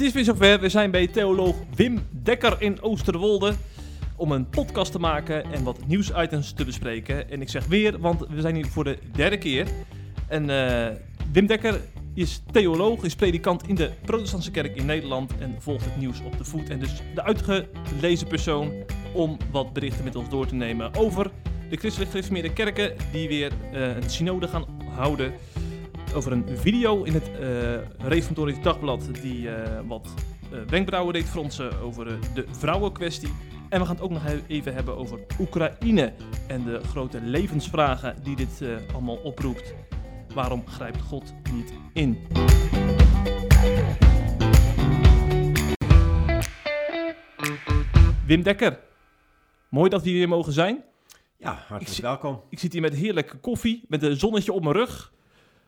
Het is weer zover. We zijn bij theoloog Wim Dekker in Oosterwolde om een podcast te maken en wat nieuwsitems te bespreken. En ik zeg weer, want we zijn hier voor de derde keer. En eh, Wim Dekker is theoloog, is predikant in de protestantse kerk in Nederland en volgt het nieuws op de voet. En dus de uitgelezen persoon om wat berichten met ons door te nemen over de christelijk gereformeerde kerken die weer eh, een synode gaan houden. Over een video in het eh Reformatorisch Dagblad die eh, wat eh, wenkbrauwen deed fronsen over de vrouwenkwestie. En we gaan het ook nog even hebben over Oekraïne en de grote levensvragen die dit allemaal oproept. Waarom grijpt God niet in? Wim Dekker, mooi dat we hier weer mogen zijn. Ja, hartelijk Ik welkom. Ik zit hier met heerlijke koffie, met een zonnetje op mijn rug.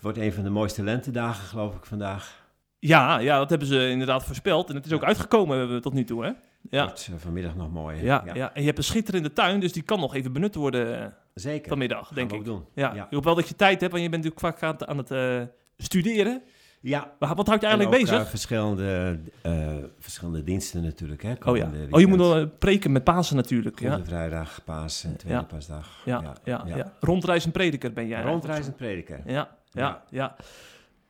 Het wordt een van de mooiste lentedagen, geloof ik, vandaag. Ja, ja, dat hebben ze inderdaad voorspeld. En het is ook uitgekomen eh, tot nu toe, hè? Ja. Wordt eh, vanmiddag nog mooi. hè? Ja, ja. en je hebt een schitterende tuin, dus die kan nog even benut worden eh, Zeker. vanmiddag, Gaan denk we ik. ook doen. Ja. Ja. ik hoop wel dat je tijd hebt, want je bent natuurlijk vaak aan het, studeren. Ja. Maar wat houdt je En eigenlijk ook, bezig? verschillende, verschillende diensten natuurlijk. Hè, oh ja. Oh, je moet nog preken met Pasen natuurlijk. Ja. Vrijdag, Paas en Tweede Ja. Paasdag. Ja, ja, ja, Rondreizend prediker ben jij. Rondreizend prediker. Ja, ja, Ja.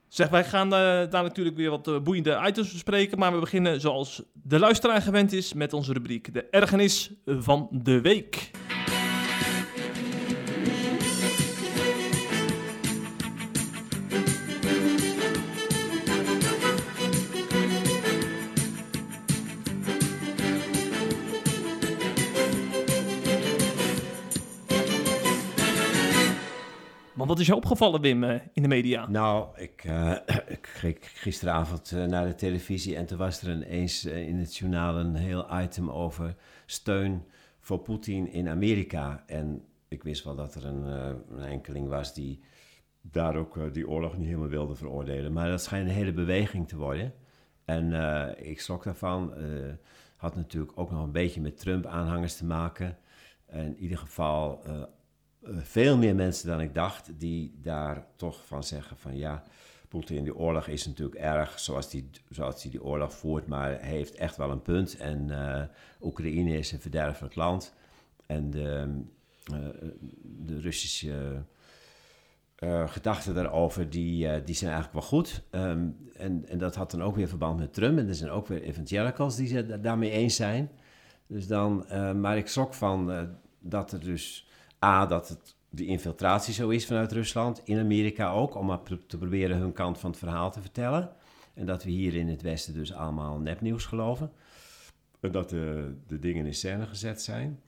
Zeg, wij gaan eh, daar natuurlijk weer wat eh, boeiende items bespreken. Maar we beginnen zoals de luisteraar gewend is met onze rubriek De Ergernis van de Week. Is je opgevallen, Wim, eh, in de media? Nou, ik, eh, ik gisteravond eh, naar de televisie en toen was er ineens in het journaal een heel item over steun voor Poetin in Amerika. En ik wist wel dat er een, een enkeling was die daar ook die oorlog niet helemaal wilde veroordelen. Maar dat schijnt een hele beweging te worden. En ik schrok daarvan. had natuurlijk ook nog een beetje met Trump-aanhangers te maken. En in ieder geval veel meer mensen dan ik dacht die daar toch van zeggen van ja, Poetin, die oorlog is natuurlijk erg zoals die, zoals die, die oorlog voert, maar hij heeft echt wel een punt. En eh, Oekraïne is een verderfelijk land. En de, eh, de Russische eh, gedachten daarover, die, eh, die zijn eigenlijk wel goed. Ehm, en, en dat had dan ook weer verband met Trump. En er zijn ook weer evangelicals die het da- daarmee eens zijn. Dus dan, eh, maar ik schrok van eh, dat er dus... A, dat het, die infiltratie zo is vanuit Rusland, in Amerika ook, om maar te proberen hun kant van het verhaal te vertellen. En dat we hier in het Westen dus allemaal nepnieuws geloven. En dat de, de dingen in scène gezet zijn.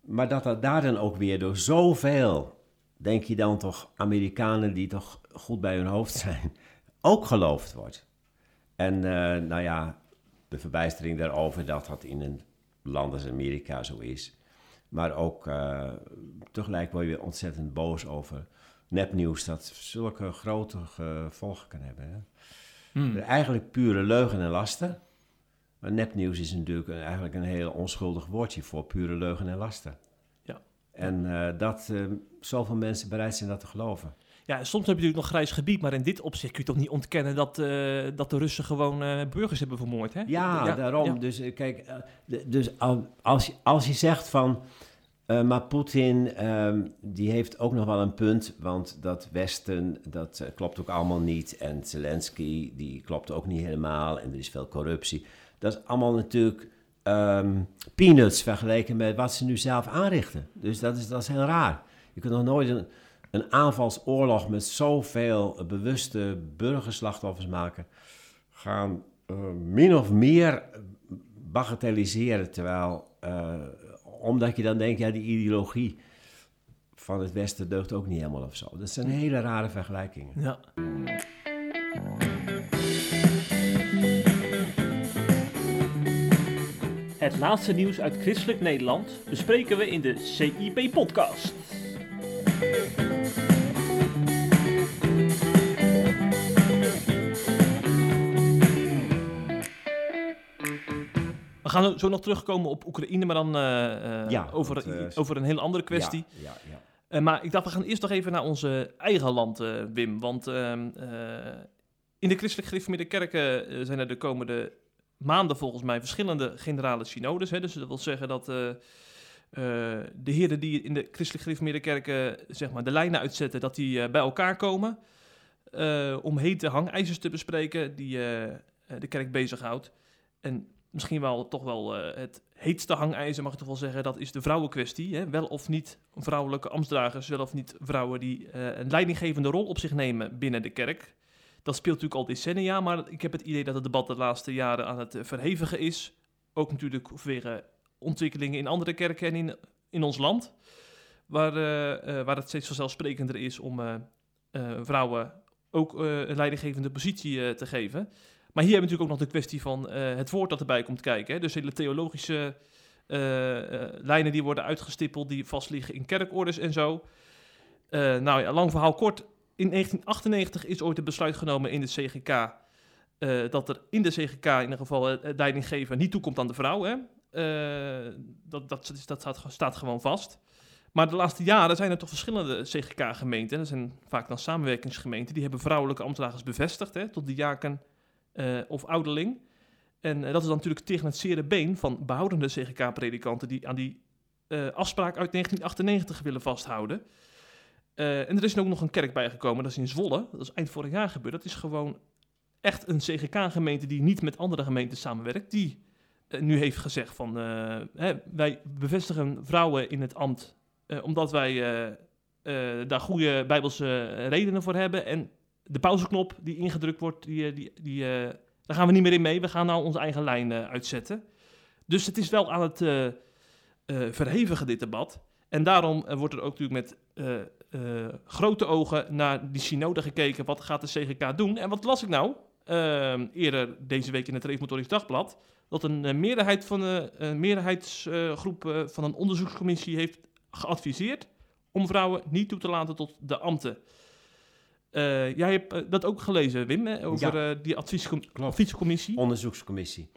Maar dat dat daar dan ook weer door zoveel, denk je dan toch, Amerikanen die toch goed bij hun hoofd zijn, ook geloofd wordt. En eh, nou ja, de verbijstering daarover dat dat in een land als Amerika zo is. Maar ook eh, tegelijk word je weer ontzettend boos over nepnieuws dat zulke grote gevolgen kan hebben. Hè? Hmm. Eigenlijk pure leugen en lasten. Maar nepnieuws is natuurlijk een- eigenlijk een heel onschuldig woordje voor pure leugen en lasten. Ja. En eh, dat eh, zoveel mensen bereid zijn dat te geloven. Ja, soms heb je natuurlijk nog grijs gebied, maar in dit opzicht kun je toch niet ontkennen dat, eh, dat de Russen gewoon eh, burgers hebben vermoord, hè? Ja, daarom. ja. Dus eh, kijk, dus al- als, je- als je zegt van, maar Poetin, ehm, die heeft ook nog wel een punt, want dat Westen, dat klopt ook allemaal niet. En Zelensky, die klopt ook niet helemaal en er is veel corruptie. Dat is allemaal natuurlijk ehm, peanuts vergeleken met wat ze nu zelf aanrichten. Dus dat is, dat is heel raar. Je kunt nog nooit een, een aanvalsoorlog met zoveel bewuste burgerslachtoffers maken gaan eh, min of meer bagatelliseren. Terwijl, eh, omdat je dan denkt, ja, die ideologie van het Westen deugt ook niet helemaal of zo. Dat zijn hele rare vergelijkingen. Ja. Het laatste nieuws uit christelijk Nederland bespreken we in de CIP-podcast. Gaan zo nog terugkomen op Oekraïne, maar dan eh, eh, Ja, over, eh, over een hele andere kwestie. Ja, ja, ja. Maar ik dacht, we gaan eerst nog even naar onze eigen land, Wim. Want ehm, eh, in de christelijk gereformeerde kerken zijn er de komende maanden volgens mij verschillende generale synodes. Hè. Dus dat wil zeggen dat de heren die in de christelijk gereformeerde kerken zeg maar, de lijnen uitzetten, dat die bij elkaar komen om hete hangijzers te bespreken die de kerk bezighoudt. En misschien wel toch wel eh, het heetste hangijzer, mag ik toch wel zeggen, dat is de vrouwenkwestie. Hè? Wel of niet vrouwelijke ambtsdragers, wel of niet vrouwen die eh, een leidinggevende rol op zich nemen binnen de kerk. Dat speelt natuurlijk al decennia, maar ik heb het idee dat het debat de laatste jaren aan het eh, verhevigen is. Ook natuurlijk vanwege ontwikkelingen in andere kerken en in, in ons land. Waar, waar het steeds vanzelfsprekender is om vrouwen ook een leidinggevende positie te geven. Maar hier hebben we natuurlijk ook nog de kwestie van eh, het woord dat erbij komt kijken. Hè? Dus hele theologische eh, eh, lijnen die worden uitgestippeld, die vastliggen in kerkorders en zo. Nou ja, lang verhaal kort. In 1998 is ooit het besluit genomen in de CGK dat er in de CGK in ieder geval het leidinggeven niet toekomt aan de vrouw. Hè? Dat, dat, dat staat, staat gewoon vast. Maar de laatste jaren zijn er toch verschillende CGK-gemeenten. Dat zijn vaak dan samenwerkingsgemeenten. Die hebben vrouwelijke ambtenaren bevestigd hè, tot diaken eh of ouderling. En eh, dat is dan natuurlijk tegen het zere been van behoudende CGK-predikanten... die aan die eh, afspraak uit 1998 willen vasthouden. En er is ook nog een kerk bijgekomen, dat is in Zwolle. Dat is eind vorig jaar gebeurd. Dat is gewoon echt een CGK-gemeente die niet met andere gemeenten samenwerkt. Die nu heeft gezegd van, hè, wij bevestigen vrouwen in het ambt... omdat wij daar goede bijbelse redenen voor hebben. En de pauzeknop die ingedrukt wordt, die, eh, die, die, eh, daar gaan we niet meer in mee. We gaan nou onze eigen lijn eh, uitzetten. Dus het is wel aan het eh, verhevigen, dit debat. En daarom wordt er ook natuurlijk met grote ogen naar die synode gekeken. Wat gaat de CGK doen? En wat las ik nou eerder deze week in het Reformatorisch Dagblad? Dat een meerderheid van een meerderheidsgroep van een onderzoekscommissie heeft geadviseerd om vrouwen niet toe te laten tot de ambten. Eh, jij hebt eh, dat ook gelezen, Wim, hè, over eh, die adviescom- adviescommissie. Onderzoekscommissie.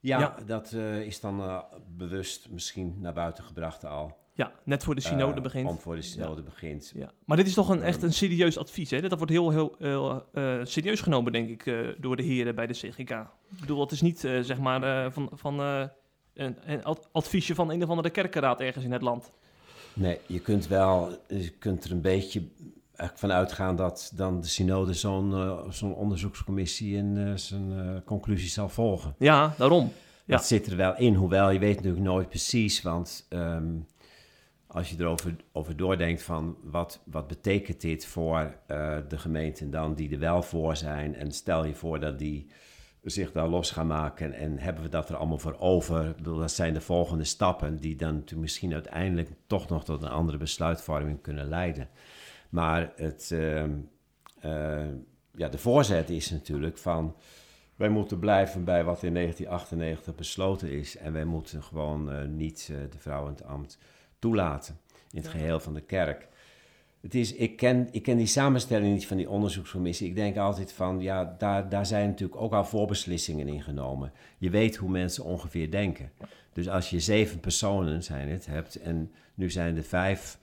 Ja, Ja. dat is dan bewust misschien naar buiten gebracht al. Ja, net voor de synode begint. Om voor de synode begint. Ja. Maar dit is toch een, echt een serieus advies. Hè? Dat wordt heel, heel, heel serieus genomen, denk ik, door de heren bij de CGK. Ik bedoel, het is niet zeg maar van, van een, een ad- adviesje van een of andere kerkenraad ergens in het land. Nee, je kunt wel, je kunt er een beetje eigenlijk van uitgaan dat dan de synode zo'n eh, zo'n onderzoekscommissie en eh, zijn eh, conclusies zal volgen. Ja, daarom. Ja. Dat zit er wel in, hoewel je weet natuurlijk nooit precies, want ehm, als je erover over doordenkt van wat, wat betekent dit voor de gemeenten dan die er wel voor zijn en stel je voor dat die zich daar los gaan maken en hebben we dat er allemaal voor over. Ik bedoel, dat zijn de volgende stappen die dan misschien uiteindelijk toch nog tot een andere besluitvorming kunnen leiden. Maar het, ehm, eh, ja, de voorzet is natuurlijk van wij moeten blijven bij wat in 1998 besloten is. En wij moeten gewoon eh, niet eh, de vrouw in het ambt toelaten in het Ja. geheel van de kerk. Het is, ik, ken, ik ken die samenstelling niet van die onderzoekscommissie. Ik denk altijd van, ja, daar, daar zijn natuurlijk ook al voorbeslissingen in genomen. Je weet hoe mensen ongeveer denken. Dus als je zeven personen zijn het hebt en nu zijn er vijf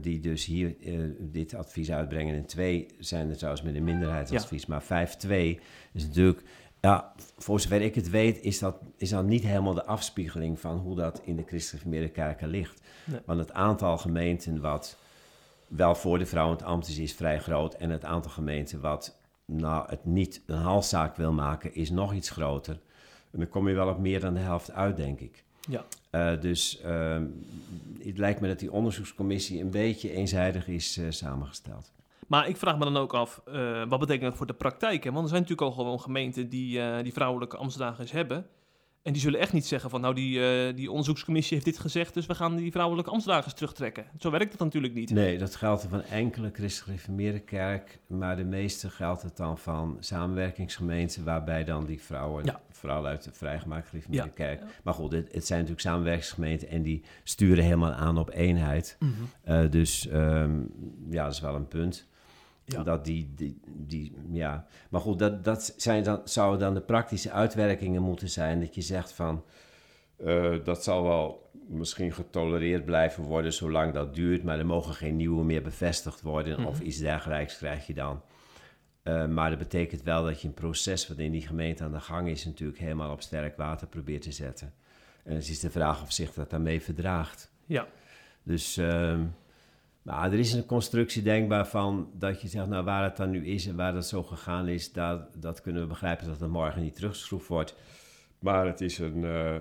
die dus hier eh, dit advies uitbrengen en twee zijn er trouwens met een minderheidsadvies, maar vijf twee is natuurlijk ja, voor zover ik het weet, is dat, is dat niet helemaal de afspiegeling van hoe dat in de christelijke kerken ligt. Nee. Want het aantal gemeenten wat wel voor de vrouw in het ambt is, is vrij groot. En het aantal gemeenten wat nou, het niet een halszaak wil maken, is nog iets groter. En dan kom je wel op meer dan de helft uit, denk ik. Ja. Eh, dus ehm, het lijkt me dat die onderzoekscommissie een beetje eenzijdig is eh, samengesteld. Maar ik vraag me dan ook af, eh, wat betekent dat voor de praktijk? Hè? Want er zijn natuurlijk al gewoon gemeenten die, die vrouwelijke ambtsdagers hebben. En die zullen echt niet zeggen van, nou, die, eh, die onderzoekscommissie heeft dit gezegd, dus we gaan die vrouwelijke ambtsdagers terugtrekken. Zo werkt het natuurlijk niet. Nee, dat geldt van enkele christelijk gereformeerde kerk, maar de meeste geldt het dan van samenwerkingsgemeenten, waarbij dan die vrouwen, Ja. vooral uit de vrijgemaakt gereformeerde Ja. kerk. Maar goed, het, het zijn natuurlijk samenwerkingsgemeenten en die sturen helemaal aan op eenheid. Eh, dus ehm, ja, dat is wel een punt. Ja. Dat die, die, die, ja. Maar goed, dat, dat zijn dan, zouden dan de praktische uitwerkingen moeten zijn. Dat je zegt van, eh, dat zal wel misschien getolereerd blijven worden zolang dat duurt. Maar er mogen geen nieuwe meer bevestigd worden Mhm. of iets dergelijks krijg je dan. Eh, maar dat betekent wel dat je een proces wat in die gemeente aan de gang is, natuurlijk helemaal op sterk water probeert te zetten. En het is de vraag of zich dat daarmee verdraagt. Ja. Dus ehm, nou, er is een constructie denkbaar van dat je zegt, nou waar het dan nu is en waar dat zo gegaan is, dat, dat kunnen we begrijpen dat het morgen niet teruggeschroefd wordt. Maar het is een, uh,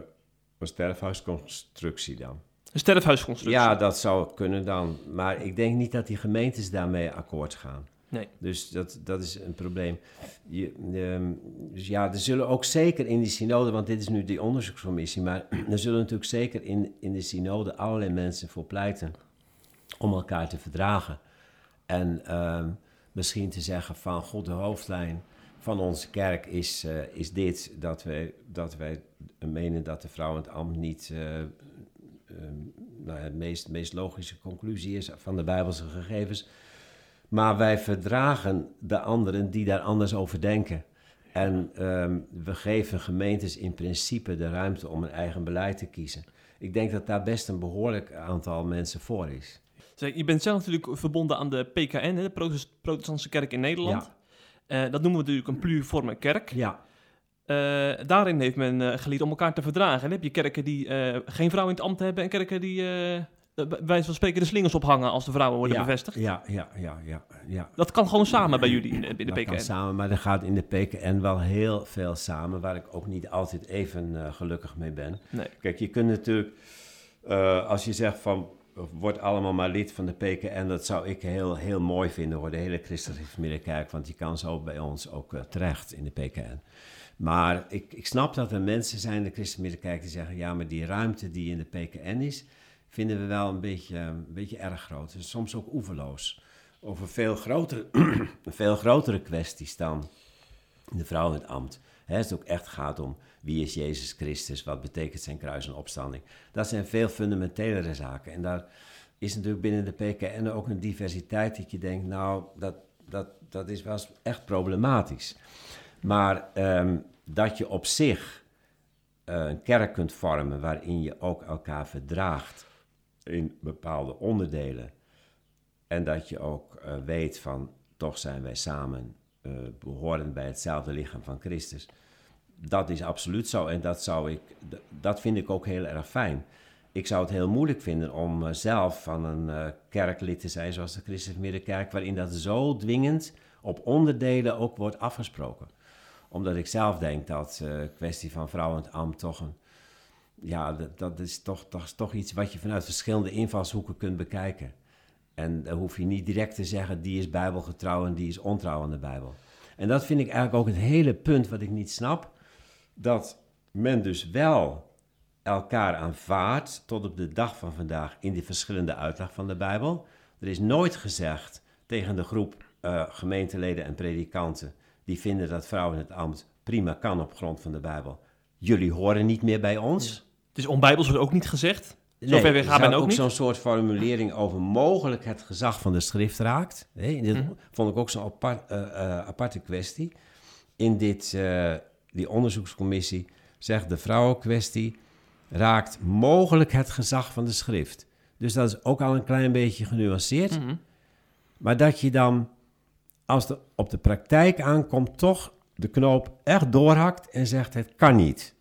een sterfhuisconstructie dan. Een sterfhuisconstructie? Ja, dat zou kunnen dan. Maar ik denk niet dat die gemeentes daarmee akkoord gaan. Nee. Dus dat, dat is een probleem. Je, ehm, dus ja, er zullen ook zeker in die synode, want dit is nu die onderzoekscommissie, maar er zullen natuurlijk zeker in, in de synode allerlei mensen voor pleiten om elkaar te verdragen. En ehm, misschien te zeggen van, god, de hoofdlijn van onze kerk is, uh, is dit, dat wij, dat wij menen dat de vrouw het ambt niet uh, nou, de meest, meest logische conclusie is van de Bijbelse gegevens. Maar wij verdragen de anderen die daar anders over denken. En um, we geven gemeentes in principe de ruimte om een eigen beleid te kiezen. Ik denk dat daar best een behoorlijk aantal mensen voor is. Je bent zelf natuurlijk verbonden aan de PKN, de Protestantse Kerk in Nederland. Ja. Uh, dat noemen we natuurlijk een pluriforme kerk. Ja. Uh, daarin heeft men uh, geleerd om elkaar te verdragen. Dan heb je kerken die geen vrouw in het ambt hebben en kerken die wij van spreken de slingers ophangen als de vrouwen worden ja, bevestigd. Ja, ja, ja, ja, ja. Dat kan gewoon samen bij jullie in de, in de dat PKN. Kan samen, maar er gaat in de PKN wel heel veel samen, waar ik ook niet altijd even uh, gelukkig mee ben. Nee. Kijk, je kunt natuurlijk, uh, als je zegt van, word allemaal maar lid van de PKN, dat zou ik heel, heel mooi vinden voor de hele Christelijke Middenkerk, want je kan zo bij ons ook uh, terecht in de PKN. Maar ik, ik snap dat er mensen zijn in de Christelijke Middenkerk die zeggen, ja, maar die ruimte die in de PKN is, vinden we wel een beetje, een beetje erg groot. Dus soms ook oeverloos. Over veel grotere, veel grotere kwesties dan de vrouw in het ambt. Hè, het ook echt gaat om wie is Jezus Christus, wat betekent zijn kruis en opstanding. Dat zijn veel fundamentelere zaken. En daar is natuurlijk binnen de PKN ook een diversiteit dat je denkt, nou, dat, dat, dat is wel echt problematisch. Maar um, dat je op zich uh, een kerk kunt vormen waarin je ook elkaar verdraagt in bepaalde onderdelen. En dat je ook uh, weet van, toch zijn wij samen uh, behorend bij hetzelfde lichaam van Christus. Dat is absoluut zo en dat, zou ik, dat vind ik ook heel erg fijn. Ik zou het heel moeilijk vinden om uh, zelf van een kerklid te zijn zoals de Christelijke Middenkerk, waarin dat zo dwingend op onderdelen ook wordt afgesproken. Omdat ik zelf denk dat de kwestie van vrouw en het ambt toch een ja, dat, is toch, toch iets wat je vanuit verschillende invalshoeken kunt bekijken. En dan hoef je niet direct te zeggen, die is bijbelgetrouw en die is ontrouw aan de Bijbel. En dat vind ik eigenlijk ook het hele punt wat ik niet snap. Dat men dus wel elkaar aanvaardt tot op de dag van vandaag in die verschillende uitleg van de Bijbel. Er is nooit gezegd tegen de groep uh, gemeenteleden en predikanten die vinden dat vrouwen het ambt prima kan op grond van de Bijbel. Jullie horen niet meer bij ons. Het is onbijbels wordt ook niet gezegd. Nee, Zover weer gaat men ook, zo'n soort formulering over mogelijk het gezag van de schrift raakt. Nee, dit Mhm. vond ik ook zo'n apart, uh, uh, aparte kwestie. In dit, uh, die onderzoekscommissie zegt de vrouwenkwestie raakt mogelijk het gezag van de schrift. Dus dat is ook al een klein beetje genuanceerd. Mhm. Maar dat je dan, als het op de praktijk aankomt, toch de knoop echt doorhakt en zegt het kan niet.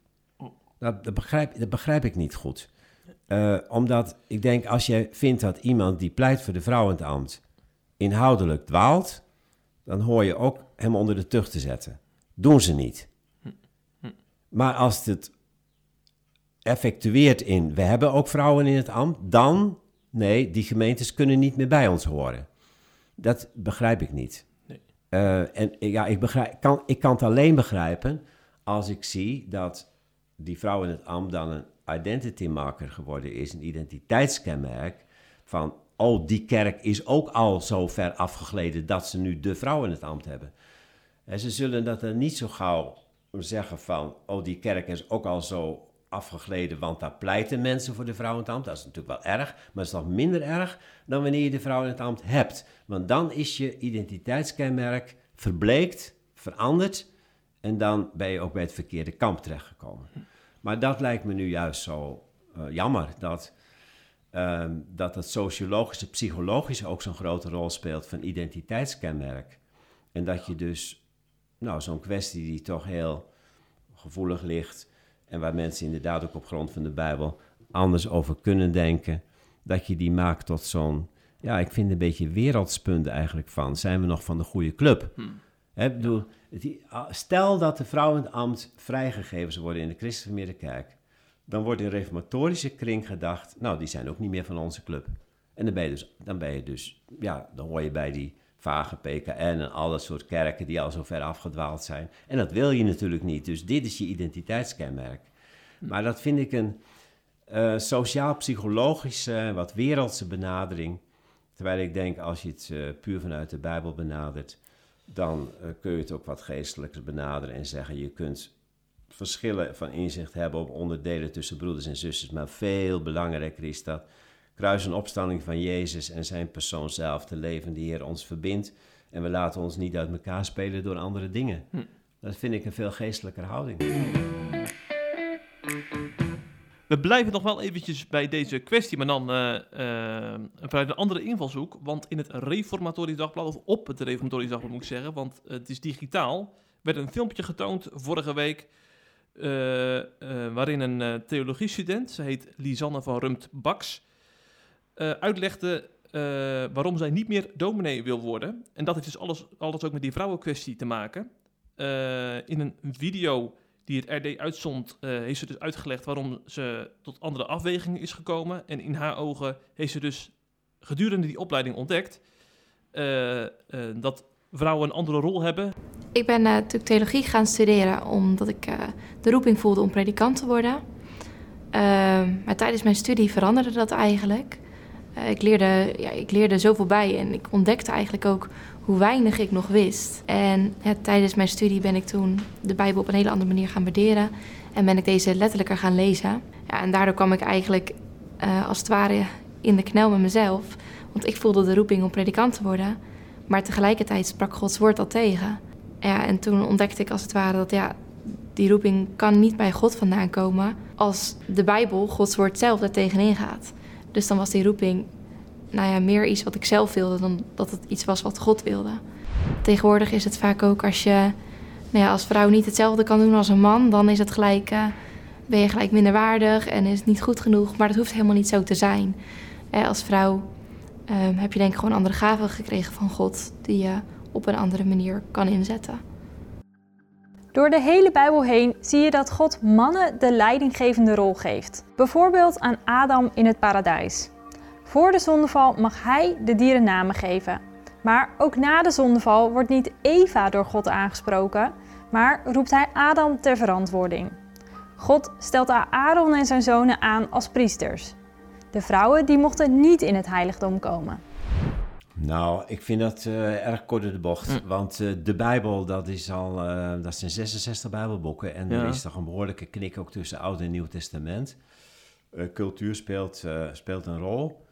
Dat, dat, begrijp, dat begrijp ik niet goed. Uh, omdat ik denk, als je vindt dat iemand die pleit voor de vrouw in het ambt inhoudelijk dwaalt, dan hoor je ook hem onder de tucht te zetten. Doen ze niet. Maar als het effectueert in, we hebben ook vrouwen in het ambt, dan, nee, die gemeentes kunnen niet meer bij ons horen. Dat begrijp ik niet. Nee. Uh, en ja, ik, begrijp, kan, ik kan het alleen begrijpen als ik zie dat die vrouw in het ambt dan een identity marker geworden is, een identiteitskenmerk van, oh, die kerk is ook al zo ver afgegleden dat ze nu de vrouw in het ambt hebben. En ze zullen dat er niet zo gauw zeggen van, oh, die kerk is ook al zo afgegleden, want daar pleiten mensen voor de vrouw in het ambt. Dat is natuurlijk wel erg, maar het is nog minder erg dan wanneer je de vrouw in het ambt hebt. Want dan is je identiteitskenmerk verbleekt, veranderd en dan ben je ook bij het verkeerde kamp terechtgekomen. Maar dat lijkt me nu juist zo uh, jammer, dat, uh, dat het sociologische, psychologische ook zo'n grote rol speelt van identiteitskenmerk. En dat je dus, nou, zo'n kwestie die toch heel gevoelig ligt en waar mensen inderdaad ook op grond van de Bijbel anders over kunnen denken, dat je die maakt tot zo'n, ja, ik vind een beetje wereldspunt eigenlijk van. Zijn we nog van de goede club? Hmm. Hè, bedoel, die, ah, stel dat de vrouwen in het ambt vrijgegeven zou worden in de christelijke kerk, dan wordt in reformatorische kring gedacht, nou, die zijn ook niet meer van onze club. En dan ben je dus, dan ben je dus ja, dan hoor je bij die vage PKN en al dat soort kerken die al zo ver afgedwaald zijn. En dat wil je natuurlijk niet, dus dit is je identiteitskenmerk. Maar dat vind ik een uh, sociaal-psychologische, wat wereldse benadering. Terwijl ik denk, als je het uh, puur vanuit de Bijbel benadert, dan uh, kun je het ook wat geestelijker benaderen en zeggen: je kunt verschillen van inzicht hebben op onderdelen tussen broeders en zusters, maar veel belangrijker is dat kruis en opstanding van Jezus en zijn persoon zelf, de levende Heer, ons verbindt. En we laten ons niet uit elkaar spelen door andere dingen. Hm. Dat vind ik een veel geestelijker houding. We blijven nog wel eventjes bij deze kwestie, maar dan uh, uh, vanuit een andere invalshoek. Want in het Reformatorisch Dagblad, of op het Reformatorisch Dagblad moet ik zeggen, want het is digitaal, werd een filmpje getoond vorige week. Uh, waarin een theologiestudent, ze heet Lisanne van Rumt-Baks, uitlegde waarom zij niet meer dominee wil worden. En dat heeft dus alles, alles ook met die vrouwenkwestie te maken. in een video die het RD uitzond, uh, heeft ze dus uitgelegd waarom ze tot andere afwegingen is gekomen. En in haar ogen heeft ze dus gedurende die opleiding ontdekt uh, uh, dat vrouwen een andere rol hebben. Ik ben natuurlijk theologie gaan studeren omdat ik de roeping voelde om predikant te worden. maar tijdens mijn studie veranderde dat eigenlijk. ik, leerde, ja, ik leerde zoveel bij en ik ontdekte eigenlijk ook hoe weinig ik nog wist. En tijdens mijn studie ben ik toen de Bijbel op een hele andere manier gaan waarderen. En ben ik deze letterlijker gaan lezen. Ja, en daardoor kwam ik eigenlijk uh, als het ware in de knel met mezelf. Want ik voelde de roeping om predikant te worden. Maar tegelijkertijd sprak Gods woord al tegen. Ja, en toen ontdekte ik als het ware dat ja, die roeping kan niet bij God vandaan komen als de Bijbel, Gods woord zelf, er tegenin gaat. Dus dan was die roeping nou ja, meer iets wat ik zelf wilde dan dat het iets was wat God wilde. Tegenwoordig is het vaak ook als je nou ja, als vrouw niet hetzelfde kan doen als een man, dan is het gelijk, uh, ben je gelijk minderwaardig en is het niet goed genoeg. Maar dat hoeft helemaal niet zo te zijn. Eh, als vrouw uh, heb je denk ik gewoon andere gaven gekregen van God die je op een andere manier kan inzetten. Door de hele Bijbel heen zie je dat God mannen de leidinggevende rol geeft. Bijvoorbeeld aan Adam in het paradijs. Voor de zondeval mag hij de dieren namen geven. Maar ook na de zondeval wordt niet Eva door God aangesproken, maar roept hij Adam ter verantwoording. God stelt Aaron en zijn zonen aan als priesters. De vrouwen die mochten niet in het heiligdom komen. Nou, ik vind dat uh, erg kort de bocht. Mm. Want uh, de Bijbel, dat, is al, uh, dat zijn 66 Bijbelboeken. En ja. er is toch een behoorlijke knik ook tussen Oud en Nieuw Testament. cultuur speelt, speelt een rol.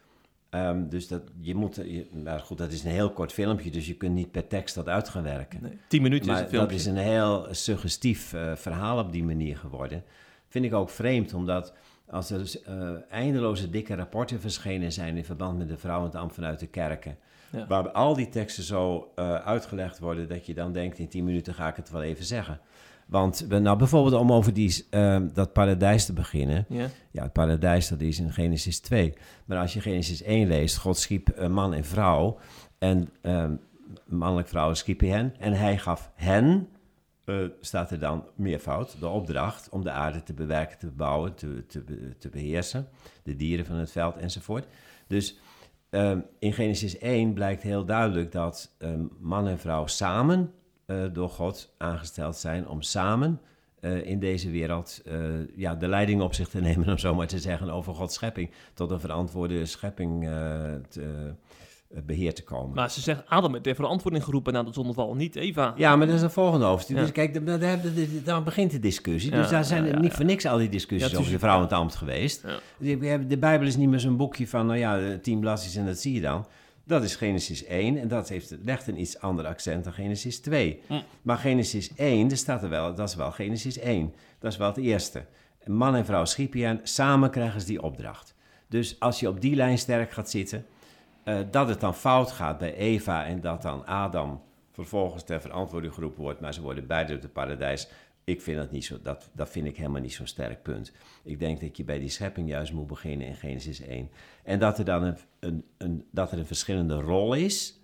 Um, dus dat, je moet, je, nou goed, dat is een heel kort filmpje, dus je kunt niet per tekst dat uit gaan werken. Nee, tien minuten maar is het filmpje. dat is een heel suggestief uh, verhaal op die manier geworden. Vind ik ook vreemd, omdat als er uh, eindeloze dikke rapporten verschenen zijn in verband met de vrouwenambt vanuit de kerken, ja. waar al die teksten zo uh, uitgelegd worden dat je dan denkt, in tien minuten ga ik het wel even zeggen. Want nou, bijvoorbeeld om over die, uh, dat paradijs te beginnen. Ja. ja, het paradijs dat is in Genesis 2. Maar als je Genesis 1 leest, God schiep een man en vrouw. En uh, mannelijk vrouw schiep hij hen. En hij gaf hen, uh, staat er dan meervoud, de opdracht om de aarde te bewerken, te bebouwen, te, te, te beheersen. De dieren van het veld enzovoort. Dus ehm, in Genesis 1 blijkt heel duidelijk dat ehm, man en vrouw samen uh, door God aangesteld zijn om samen uh, in deze wereld uh, ja, de leiding op zich te nemen, om zo maar te zeggen, over Gods schepping, tot een verantwoorde schepping te, beheer te komen. Maar ze zegt, Adam heeft de verantwoording geroepen na de zondeval, niet Eva. Ja, maar dat is een volgende hoofdstuk. Ja. Dus kijk, dan begint de discussie. Ja, dus daar zijn ja, niet voor niks al die discussies over de vrouw en het ambt geweest. De Bijbel is niet meer zo'n boekje van, nou ja, tien bladzijden en dat zie je dan. Dat is Genesis 1 en dat heeft, legt een iets ander accent dan Genesis 2. Hm. Maar Genesis 1, er staat er wel, dat is wel Genesis 1. Dat is wel het eerste. Man en vrouw en samen krijgen ze die opdracht. Dus als je op die lijn sterk gaat zitten, uh, dat het dan fout gaat bij Eva en dat dan Adam vervolgens ter verantwoording geroepen wordt, maar ze worden beide op het paradijs. Ik vind dat niet zo, dat, dat vind ik helemaal niet zo'n sterk punt. Ik denk dat je bij die schepping juist moet beginnen in Genesis 1. En dat er dan een, een, een, dat er een verschillende rol is.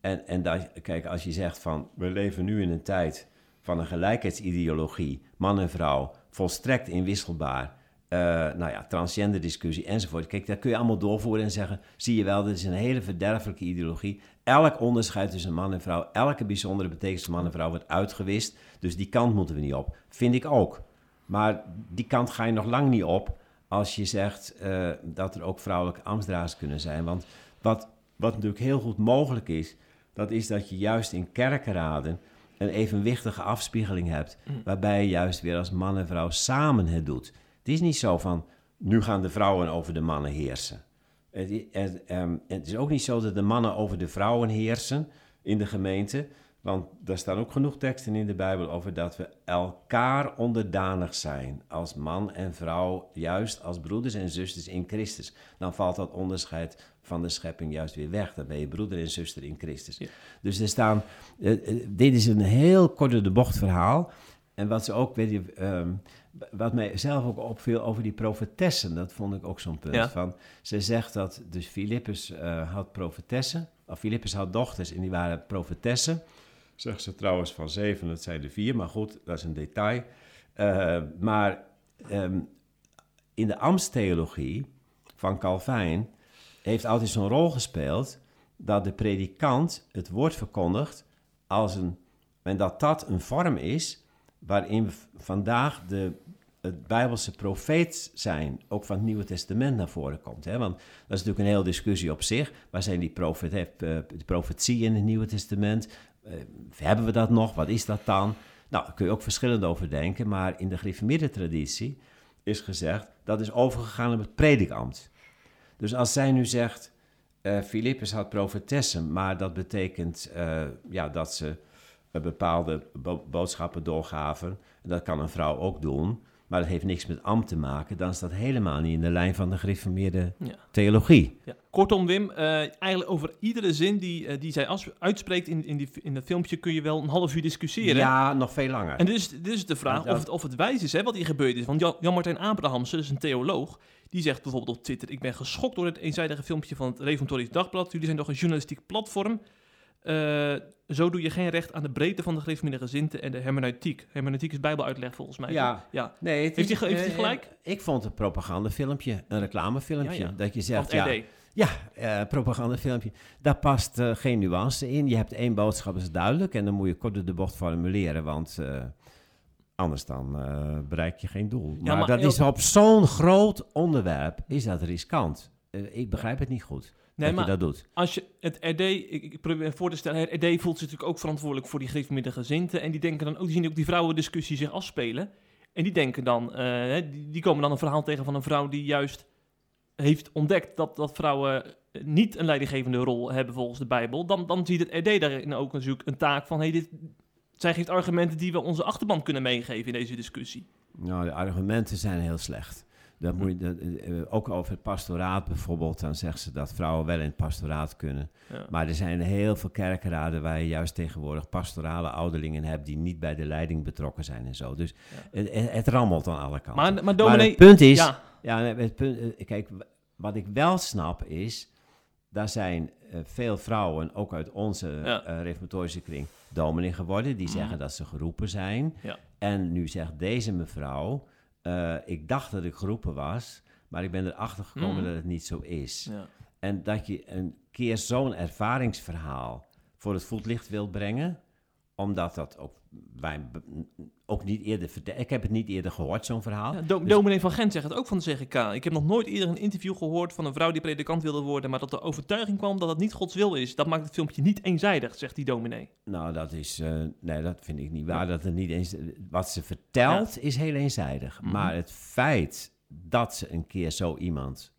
En, en dat, kijk, als je zegt van we leven nu in een tijd van een gelijkheidsideologie, man en vrouw, volstrekt inwisselbaar. Uh, nou ja, transgender discussie enzovoort. Kijk, dat kun je allemaal doorvoeren en zeggen: zie je wel, dit is een hele verderfelijke ideologie. Elk onderscheid tussen man en vrouw, elke bijzondere betekenis van man en vrouw wordt uitgewist. Dus die kant moeten we niet op. Vind ik ook. Maar die kant ga je nog lang niet op als je zegt uh, dat er ook vrouwelijke ambtsdragers kunnen zijn. Want wat, wat natuurlijk heel goed mogelijk is, dat is dat je juist in kerkenraden een evenwichtige afspiegeling hebt, mm. waarbij je juist weer als man en vrouw samen het doet. Het is niet zo van, nu gaan de vrouwen over de mannen heersen. Het, het, ehm, het is ook niet zo dat de mannen over de vrouwen heersen in de gemeente, want daar staan ook genoeg teksten in de Bijbel over dat we elkaar onderdanig zijn. Als man en vrouw, juist als broeders en zusters in Christus. Dan valt dat onderscheid van de schepping juist weer weg. Dan ben je broeder en zuster in Christus. Dus er staan, uh, dit is een heel korte de bocht verhaal. En wat ze ook, weet je, ehm, wat mij zelf ook opviel over die profetessen, dat vond ik ook zo'n punt. Van, ze zegt dat dus Filippus uh, had profetessen, of Filippus had dochters en die waren profetessen. Zegt ze trouwens van zeven, dat zijn er vier, maar goed, dat is een detail. Uh, maar um, in de ambtstheologie van Calvijn heeft altijd zo'n rol gespeeld dat de predikant het woord verkondigt als een, en dat dat een vorm is waarin vandaag de, het Bijbelse profeet zijn, ook van het Nieuwe Testament naar voren komt. Hè? Want dat is natuurlijk een hele discussie op zich. Waar zijn die profet, eh, de profetie in het Nieuwe Testament? Uh, hebben we dat nog? Wat is dat dan? Nou, daar kun je ook verschillend over denken, maar in de gereformeerde traditie is gezegd dat is overgegaan op het predikambt. Dus als zij nu zegt, uh, had profetessen, maar dat betekent ja, dat ze bepaalde bo boodschappen doorgaven. En dat kan een vrouw ook doen, maar dat heeft niks met ambt te maken. Dan is dat helemaal niet in de lijn van de gereformeerde ja. theologie. Ja. Kortom, Wim, uh, eigenlijk over iedere zin die, die zij uitspreekt in, in, die, in het filmpje kun je wel een half uur discussiëren. Ja, nog veel langer. En dit is, dit is de vraag of, het, of het wijs is hè, wat hier gebeurd is. Want Jan-Martijn Abrahamsen, is een theoloog, die zegt bijvoorbeeld op Twitter: Ik ben geschokt door het eenzijdige filmpje van het Reformatorisch Dagblad. Jullie zijn toch een journalistiek platform. Uh, zo doe je geen recht aan de breedte van de gereformeerde gezinten en de hermeneutiek. Hermeneutiek is bijbeluitleg volgens mij. Ja. ja. Nee, heeft, hij, heeft hij uh, gelijk? Ik vond het propagandafilmpje, een reclamefilmpje. Ja, ja. Dat je zegt, ja, ja, uh, propagandafilmpje. Daar past uh, geen nuance in. Je hebt één boodschap, is duidelijk. En dan moet je kort de bocht formuleren, want Anders dan bereik je geen doel. Ja, maar, dat is op zo'n groot onderwerp, is dat riskant. Ik begrijp het niet goed nee, dat maar je dat doet. Als je het RD, ik, probeer voor te stellen, het RD voelt zich natuurlijk ook verantwoordelijk voor die gereformeerde gezinten. En die denken dan ook, die zien ook die vrouwendiscussie zich afspelen. En die denken dan, uh, die, die, komen dan een verhaal tegen van een vrouw die juist heeft ontdekt dat, dat vrouwen niet een leidinggevende rol hebben volgens de Bijbel. Dan, dan ziet het RD daarin ook natuurlijk een taak van, hey, dit, zij geeft argumenten die we onze achterban kunnen meegeven in deze discussie. Nou, de argumenten zijn heel slecht. Dat moet je, eh, eh, ook over het pastoraat bijvoorbeeld, dan zegt ze dat vrouwen wel in het pastoraat kunnen. Ja. Maar er zijn heel veel kerkenraden waar je juist tegenwoordig pastorale ouderlingen hebt die niet bij de leiding betrokken zijn en zo. Dus ja. het, het, rammelt aan alle kanten. Maar, maar, dominee, maar het punt is, ja. ja het punt, eh, kijk, wat ik wel snap is, daar zijn uh, veel vrouwen, ook uit onze uh, reformatorische kring, dominee geworden. Die mm. zeggen dat ze geroepen zijn. En nu zegt deze mevrouw, uh, ik dacht dat ik geroepen was, maar ik ben erachter gekomen mm. dat het niet zo is. Ja. En dat je een keer zo'n ervaringsverhaal voor het voetlicht wilt brengen, omdat dat ook wij ook niet eerder Ik heb het niet eerder gehoord, zo'n verhaal. Ja, do dus... Dominee van Gent zegt het ook van de CGK. Ik heb nog nooit eerder een interview gehoord van een vrouw die predikant wilde worden, maar dat de overtuiging kwam dat het niet Gods wil is. Dat maakt het filmpje niet eenzijdig, zegt die dominee. Nou, dat is, uh, nee, dat vind ik niet waar. Ja. Dat het niet eens, wat ze vertelt ja. is heel eenzijdig. Mm -hmm. Maar het feit dat ze een keer zo iemand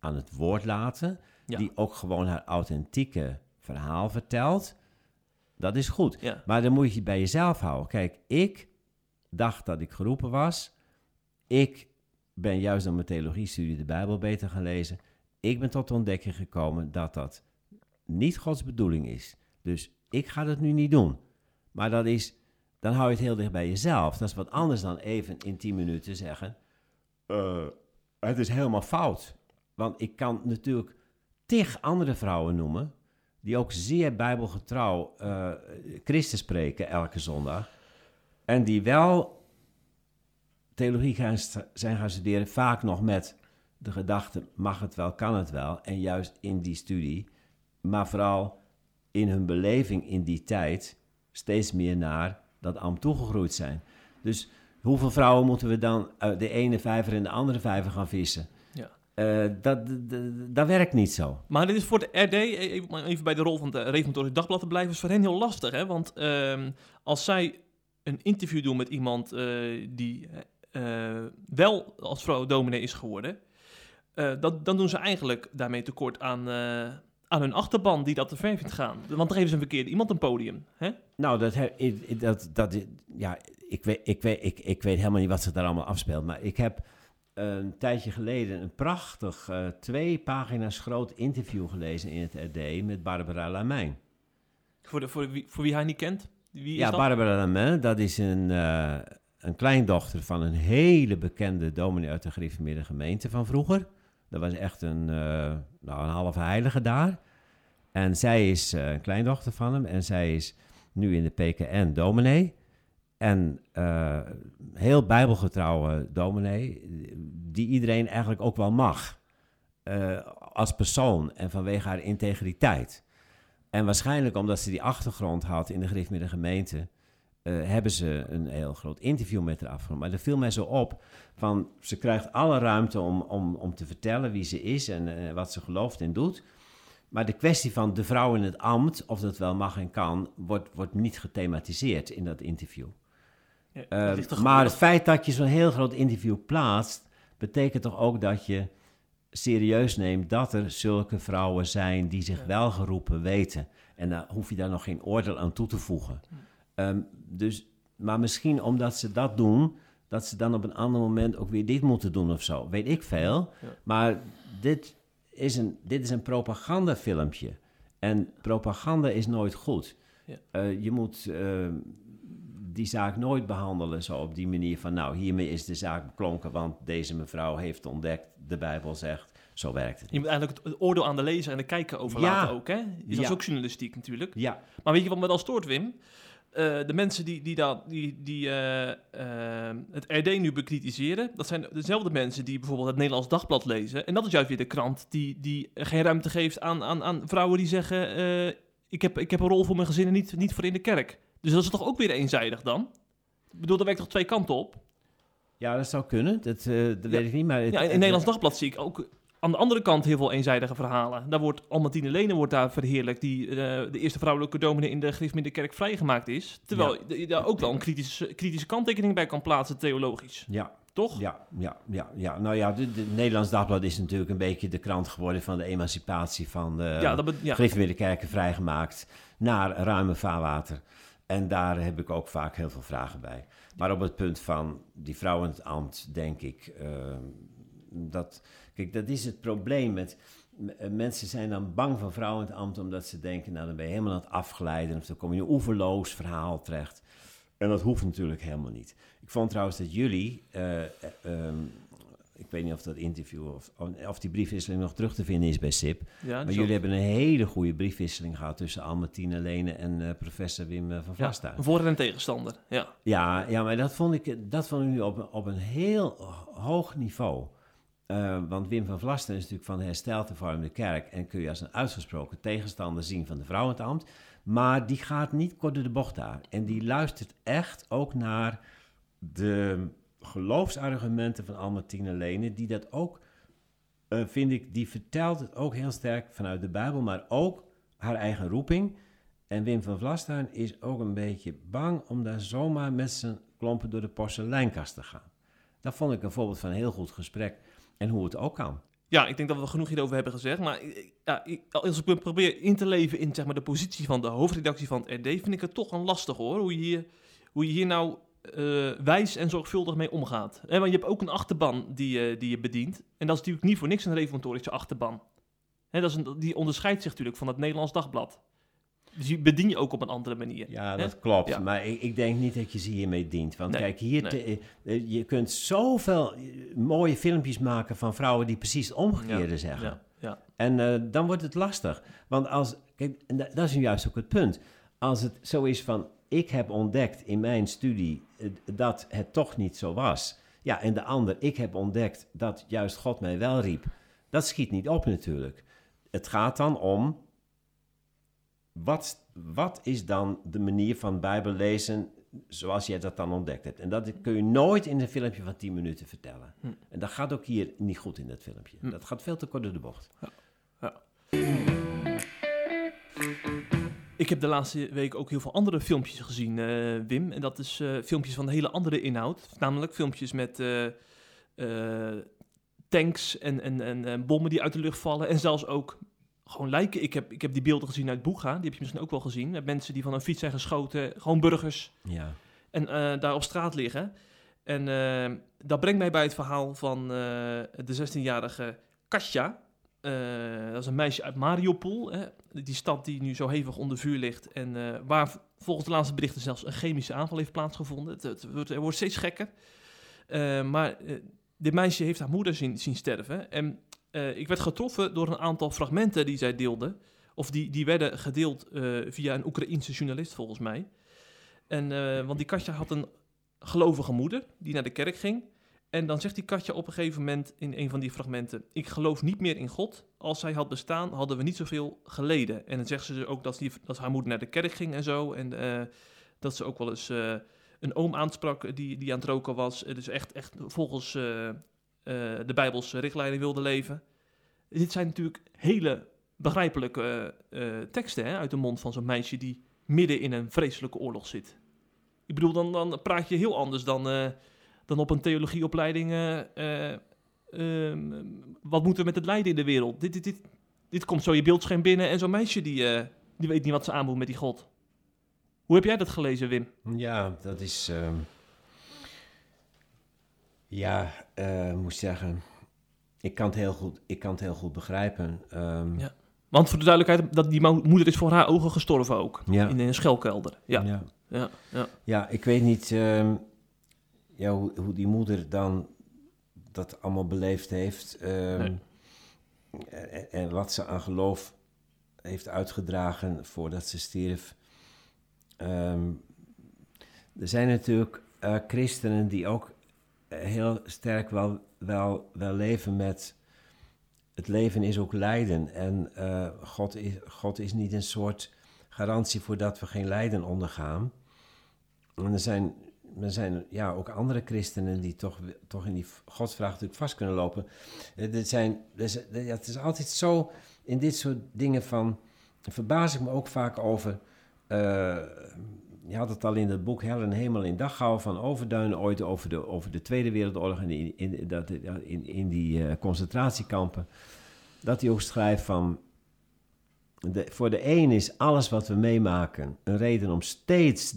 aan het woord laten, die ook gewoon haar authentieke verhaal vertelt, dat is goed. Ja. Maar dan moet je bij jezelf houden. Kijk, ik dacht dat ik geroepen was. Ik ben juist door mijn theologie-studie de Bijbel beter gaan lezen. Ik ben tot de ontdekking gekomen dat dat niet Gods bedoeling is. Dus ik ga dat nu niet doen. Maar dat is, dan hou je het heel dicht bij jezelf. Dat is wat anders dan even in 10 minuten zeggen, eh, het is helemaal fout. Want ik kan natuurlijk tig andere vrouwen noemen, die ook zeer bijbelgetrouw eh Christus spreken elke zondag. En die wel theologie gaan zijn gaan studeren, vaak nog met de gedachte, mag het wel, kan het wel. En juist in die studie, maar vooral in hun beleving in die tijd, steeds meer naar dat ambt toegegroeid zijn. Dus hoeveel vrouwen moeten we dan uit de ene vijver in de andere vijver gaan vissen? Eh, dat, dat, werkt niet zo. Maar dit is voor de RD, even om even bij de rol van het Reformatorisch Dagblad te blijven, is voor hen heel lastig. Hè? Want ehm, als zij een interview doen met iemand eh, die eh, wel als vrouw dominee is geworden, dat, dan doen ze eigenlijk daarmee tekort aan, aan hun achterban die dat te ver vindt gaan. Want dan geven ze een verkeerde iemand een podium. Hè? Nou, dat, dat, dat, ja, ik weet, ik, weet, ik, ik weet helemaal niet wat zich daar allemaal afspeelt. Maar ik heb een tijdje geleden een prachtig, eh, twee pagina's groot interview gelezen in het RD met Barbara Lamijn. Voor, de, voor, wie, voor wie hij niet kent. Wie is Ja, dat? Barbara Lamijn, dat is een, eh, een kleindochter van een hele bekende dominee uit de gereformeerde gemeente van vroeger. Dat was echt een, eh, nou, een halve heilige daar. En zij is een kleindochter van hem en zij is nu in de PKN dominee. En heel bijbelgetrouwe dominee, die iedereen eigenlijk ook wel mag. eh, als persoon en vanwege haar integriteit. En waarschijnlijk omdat ze die achtergrond had in de gereformeerde gemeente, eh, hebben ze een heel groot interview met haar afgenomen. Maar dat viel mij zo op, van ze krijgt alle ruimte om, om, om te vertellen wie ze is en eh, wat ze gelooft en doet. Maar de kwestie van de vrouw in het ambt, of dat wel mag en kan, wordt, wordt niet gethematiseerd in dat interview. Ja, dat maar het feit dat je zo'n heel groot interview plaatst, betekent toch ook dat je serieus neemt dat er zulke vrouwen zijn die zich wel geroepen weten. En dan hoef je daar nog geen oordeel aan toe te voegen. Ehm, dus, maar misschien omdat ze dat doen, dat ze dan op een ander moment ook weer dit moeten doen of zo. Weet ik veel. Ja. Maar dit is een, dit is een propagandafilmpje. En propaganda is nooit goed. Ja. Eh, je moet ehm, die zaak nooit behandelen zo op die manier van... nou, hiermee is de zaak beklonken, want deze mevrouw heeft ontdekt... de Bijbel zegt, zo werkt het. Je moet eigenlijk het oordeel aan de lezer en de kijker overlaten Ja. ook. Hè? Dus dat is ook journalistiek natuurlijk. Ja, Maar weet je wat me dan stoort, Wim? Eh, de mensen die, die, dat, die, die eh, eh, het RD nu bekritiseren, dat zijn dezelfde mensen die bijvoorbeeld het Nederlands Dagblad lezen. En dat is juist weer de krant die, die geen ruimte geeft aan, aan, aan vrouwen die zeggen: ik, heb, ik heb een rol voor mijn gezin en niet, niet voor in de kerk. Dus dat is toch ook weer eenzijdig dan? Ik bedoel, dat werkt toch twee kanten op? ja dat zou kunnen, dat, eh, dat weet ik niet. Maar het- Ja, in Nederlands Dagblad zie ik ook aan de andere kant heel veel eenzijdige verhalen. Daar wordt Almatine Lene wordt daar verheerlijkt, die eh, de eerste vrouwelijke dominee in de gereformeerde kerk vrijgemaakt is. Terwijl je daar ook wel een kritische, kritische kanttekening bij kan plaatsen, theologisch. Ja, Toch? Ja, ja, ja, ja. Nou ja, de, de Nederlands Dagblad is natuurlijk een beetje de krant geworden van de emancipatie van de Ja, dat be- ja. vrijgemaakt naar ruime vaarwater. En daar heb ik ook vaak heel veel vragen bij. Maar op het punt van die vrouw in het ambt, denk ik, eh, dat... Kijk, dat is het probleem met... eh, Mensen zijn dan bang van vrouwen in het ambt omdat ze denken, nou dan ben je helemaal aan het afglijden of dan kom je een oeverloos verhaal terecht. En dat hoeft natuurlijk helemaal niet. Ik vond trouwens dat jullie, eh, eh, ehm, ik weet niet of dat interview of, of die briefwisseling nog terug te vinden is bij SIP. Ja, Maar jullie hebben een hele goede briefwisseling gehad tussen Almatine Lene en eh, professor Wim eh, van Vlasta. voor- en tegenstander. Ja. Ja, ja, maar dat vond ik, dat vond ik nu op, een- op een heel hoog niveau. Eh, want Wim van Vlasten is natuurlijk van de hersteld hervormde kerk... en kun je als een uitgesproken tegenstander zien van de vrouw in het ambt. Maar die gaat niet kort door de bocht daar. En die luistert echt ook naar de geloofsargumenten van Almatine Lene... die dat ook, eh, vind ik, die vertelt het ook heel sterk vanuit de Bijbel... maar ook haar eigen roeping... En Wim van Vlastuin is ook een beetje bang om daar zomaar met zijn klompen door de porseleinkast te gaan. Dat vond ik een voorbeeld van een heel goed gesprek en hoe het ook kan. ja, ik denk dat we genoeg hierover hebben gezegd. Maar ik- ja, als ik probeer in te leven in zeg maar, de positie van de hoofdredactie van het RD... vind ik het toch een lastig hoor, hoe je hier, hoe je hier nou eh, wijs en zorgvuldig mee omgaat. Hè, want je hebt ook een achterban die, je- die je bedient. En dat is natuurlijk niet voor niks een reformatorische achterban. Hè, dat is een, die onderscheidt zich natuurlijk van het Nederlands Dagblad. Dus je bedien je ook op een andere manier. Ja, hè? dat klopt. Ja. Maar ik, ik denk niet dat je ze hiermee dient. Want Nee, kijk, hier nee. te- eh, je kunt zoveel mooie filmpjes maken van vrouwen die precies het omgekeerde Ja, zeggen. Ja, ja. En dan wordt het lastig. Want als, kijk, dat is nu juist ook het punt. Als het zo is van, ik heb ontdekt in mijn studie eh, dat het toch niet zo was. Ja, en de ander, ik heb ontdekt dat juist God mij wel riep. Dat schiet niet op natuurlijk. Het gaat dan om, wat, wat is dan de manier van Bijbel lezen zoals jij dat dan ontdekt hebt? En dat kun je nooit in een filmpje van 10 minuten vertellen. Hm. En dat gaat ook hier niet goed in dat filmpje. Hm. Dat gaat veel te kort door de bocht. Ik heb de laatste week ook heel veel andere filmpjes gezien, eh, Wim. En dat is eh, filmpjes van een hele andere inhoud. Namelijk filmpjes met eh, tanks en, en, en, en bommen die uit de lucht vallen. En zelfs ook gewoon lijken. Ik heb, ik heb die beelden gezien uit Boega. Die heb je misschien ook wel gezien. Met mensen die van een fiets zijn geschoten. Gewoon burgers. Ja. En daar op straat liggen. En dat brengt mij bij het verhaal van de 16-jarige Katja. Eh, dat is een meisje uit Mariupol. Hè? Die stad die nu zo hevig onder vuur ligt. En eh, waar volgens de laatste berichten zelfs een chemische aanval heeft plaatsgevonden. Het, het, wordt, wordt steeds gekker. Eh, maar dit meisje heeft haar moeder zien, zien sterven. En ik werd getroffen door een aantal fragmenten die zij deelde. Of die, die werden gedeeld via een Oekraïense journalist volgens mij. En, want die Katja had een gelovige moeder die naar de kerk ging. En dan zegt die Katja op een gegeven moment in een van die fragmenten: Ik geloof niet meer in God. Als zij had bestaan, hadden we niet zoveel geleden. En dan zegt ze ook dat, die, dat haar moeder naar de kerk ging en zo. En eh, dat ze ook wel eens eh, een oom aansprak die, die aan het roken was. Dus echt, echt volgens eh, de Bijbelse richtlijnen wilde leven. Dit zijn natuurlijk hele begrijpelijke teksten hè, uit de mond van zo'n meisje die midden in een vreselijke oorlog zit. Ik bedoel, dan, dan praat je heel anders dan, dan op een theologieopleiding. eh, eh, ehm, wat moeten we met het lijden in de wereld? Dit, dit, dit, dit komt zo je beeldscherm binnen en zo'n meisje die, eh, die weet niet wat ze aan moet met die God. Hoe heb jij dat gelezen, Wim? Ja, dat is. ehm, ja, moet ik zeggen. Ik kan het heel goed, ik kan het heel goed begrijpen. Ehm, Ja. Want voor de duidelijkheid, dat die mo- moeder is voor haar ogen gestorven ook. Ja. In een schelkelder. Ja, ja, ja. ja. Ja, ik weet niet ja, hoe, hoe die moeder dan dat allemaal beleefd heeft. ehm, Nee. en, en wat ze aan geloof heeft uitgedragen voordat ze stierf. Ehm, er zijn natuurlijk eh, christenen die ook heel sterk wel, wel, wel leven met... Het leven is ook lijden. En eh, God, is, God is niet een soort garantie voor dat we geen lijden ondergaan. En er zijn, er zijn ja, ook andere christenen die toch, toch in die godsvraag natuurlijk vast kunnen lopen. Eh, zijn, dus, eh, het is altijd zo, in dit soort dingen van, verbaas ik me ook vaak over. eh, je had het al in het boek Hel en Hemel in Dachau van Overduin ooit over de, over de Tweede Wereldoorlog en in, in, in, in die concentratiekampen. Dat hij ook schrijft van, voor de een is alles wat we meemaken een reden om steeds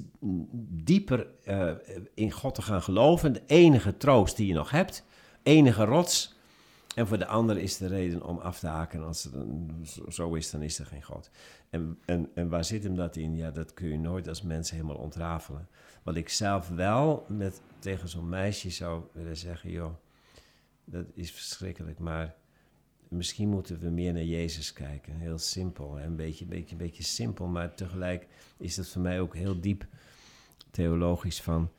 dieper eh, in God te gaan geloven. De enige troost die je nog hebt, enige rots. En voor de ander is de reden om af te haken. En Als het zo is, dan is er geen God. En, en, en waar zit hem dat in? Ja, dat kun je nooit als mens helemaal ontrafelen. Wat ik zelf wel met, tegen zo'n meisje zou willen zeggen: joh, dat is verschrikkelijk, maar misschien moeten we meer naar Jezus kijken. Heel simpel, een beetje, beetje, beetje simpel, maar tegelijk is dat voor mij ook heel diep theologisch van...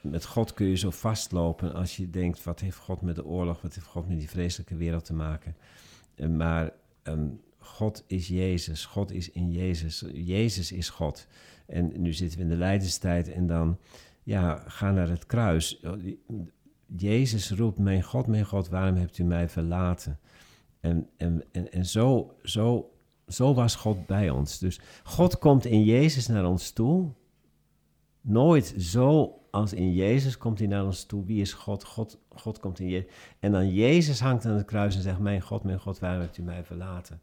Met God kun je zo vastlopen als je denkt, wat heeft God met de oorlog, wat heeft God met die vreselijke wereld te maken. Eh, Maar ehm, God is Jezus, God is in Jezus, Jezus is God. En nu zitten we in de lijdenstijd en dan, ja, ga naar het kruis. Jezus roept, mijn God, mijn God, waarom hebt u mij verlaten? En, en, en, en zo, zo, zo was God bij ons. Dus God komt in Jezus naar ons toe. Nooit zo als in Jezus komt hij naar ons toe. Wie is God? God, God komt in Jezus. En dan Jezus hangt aan het kruis en zegt, mijn God, mijn God, waarom hebt u mij verlaten?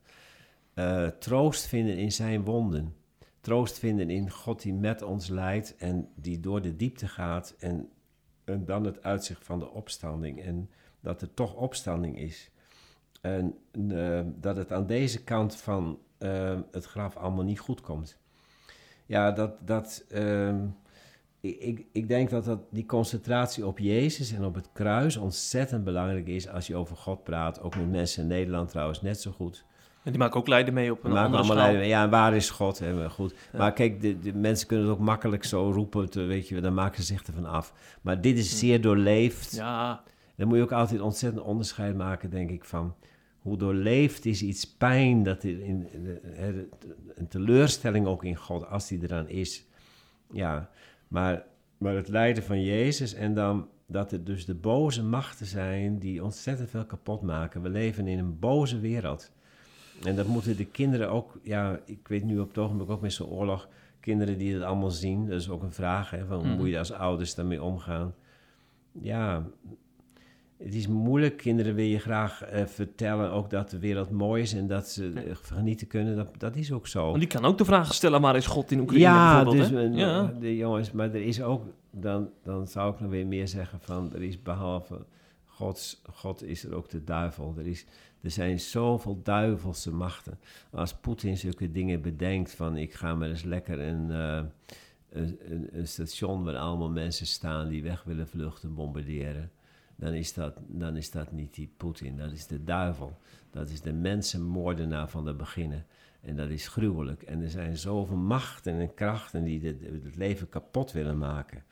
Eh, troost vinden in zijn wonden. Troost vinden in God die met ons leidt en die door de diepte gaat. En, en dan het uitzicht van de opstanding. En dat er toch opstanding is. En eh, dat het aan deze kant van eh, het graf allemaal niet goed komt. ja, dat, dat ehm, ik, ik, denk dat, dat die concentratie op Jezus en op het kruis ontzettend belangrijk is als je over God praat. Ook met mensen in Nederland trouwens net zo goed. En die maken ook lijden mee op een Maken andere allemaal lijden. Ja, en waar is God? Hè? Goed. Ja. Maar kijk, de, de mensen kunnen het ook makkelijk zo roepen, te, weet je, dan maken ze zich ervan af. Maar dit is zeer doorleefd. Hm. Ja, Dan moet je ook altijd ontzettend onderscheid maken, denk ik, van hoe doorleefd is iets pijn, dat er in, een teleurstelling ook in God, als die eraan is. Ja, maar, maar het lijden van Jezus en dan dat er dus de boze machten zijn die ontzettend veel kapot maken. We leven in een boze wereld. En dat moeten de kinderen ook, ja, ik weet nu op het ogenblik ook met zo'n oorlog, kinderen die het allemaal zien, dat is ook een vraag, hè, van hoe Mhm. moet je als ouders daarmee omgaan? Ja, het is moeilijk. Kinderen wil je graag eh, vertellen ook dat de wereld mooi is en dat ze eh, genieten kunnen. Dat, dat is ook zo. want die kan ook de vraag stellen, waar is God in Oekraïne ja, bijvoorbeeld? dus hè? ja. de jongens, maar er is ook, dan, dan zou ik nog weer meer zeggen van, er is behalve Gods, God is er ook de duivel. Er, is, er zijn zoveel duivelse machten. Als Poetin zulke dingen bedenkt van, ik ga maar eens lekker een, eh, een, een, een station waar allemaal mensen staan die weg willen vluchten bombarderen. Dan is, dat, dan is dat niet die Poetin, dat is de duivel. Dat is de mensenmoordenaar van de beginnen. En dat is gruwelijk. En er zijn zoveel machten en krachten die dit- het leven kapot willen maken.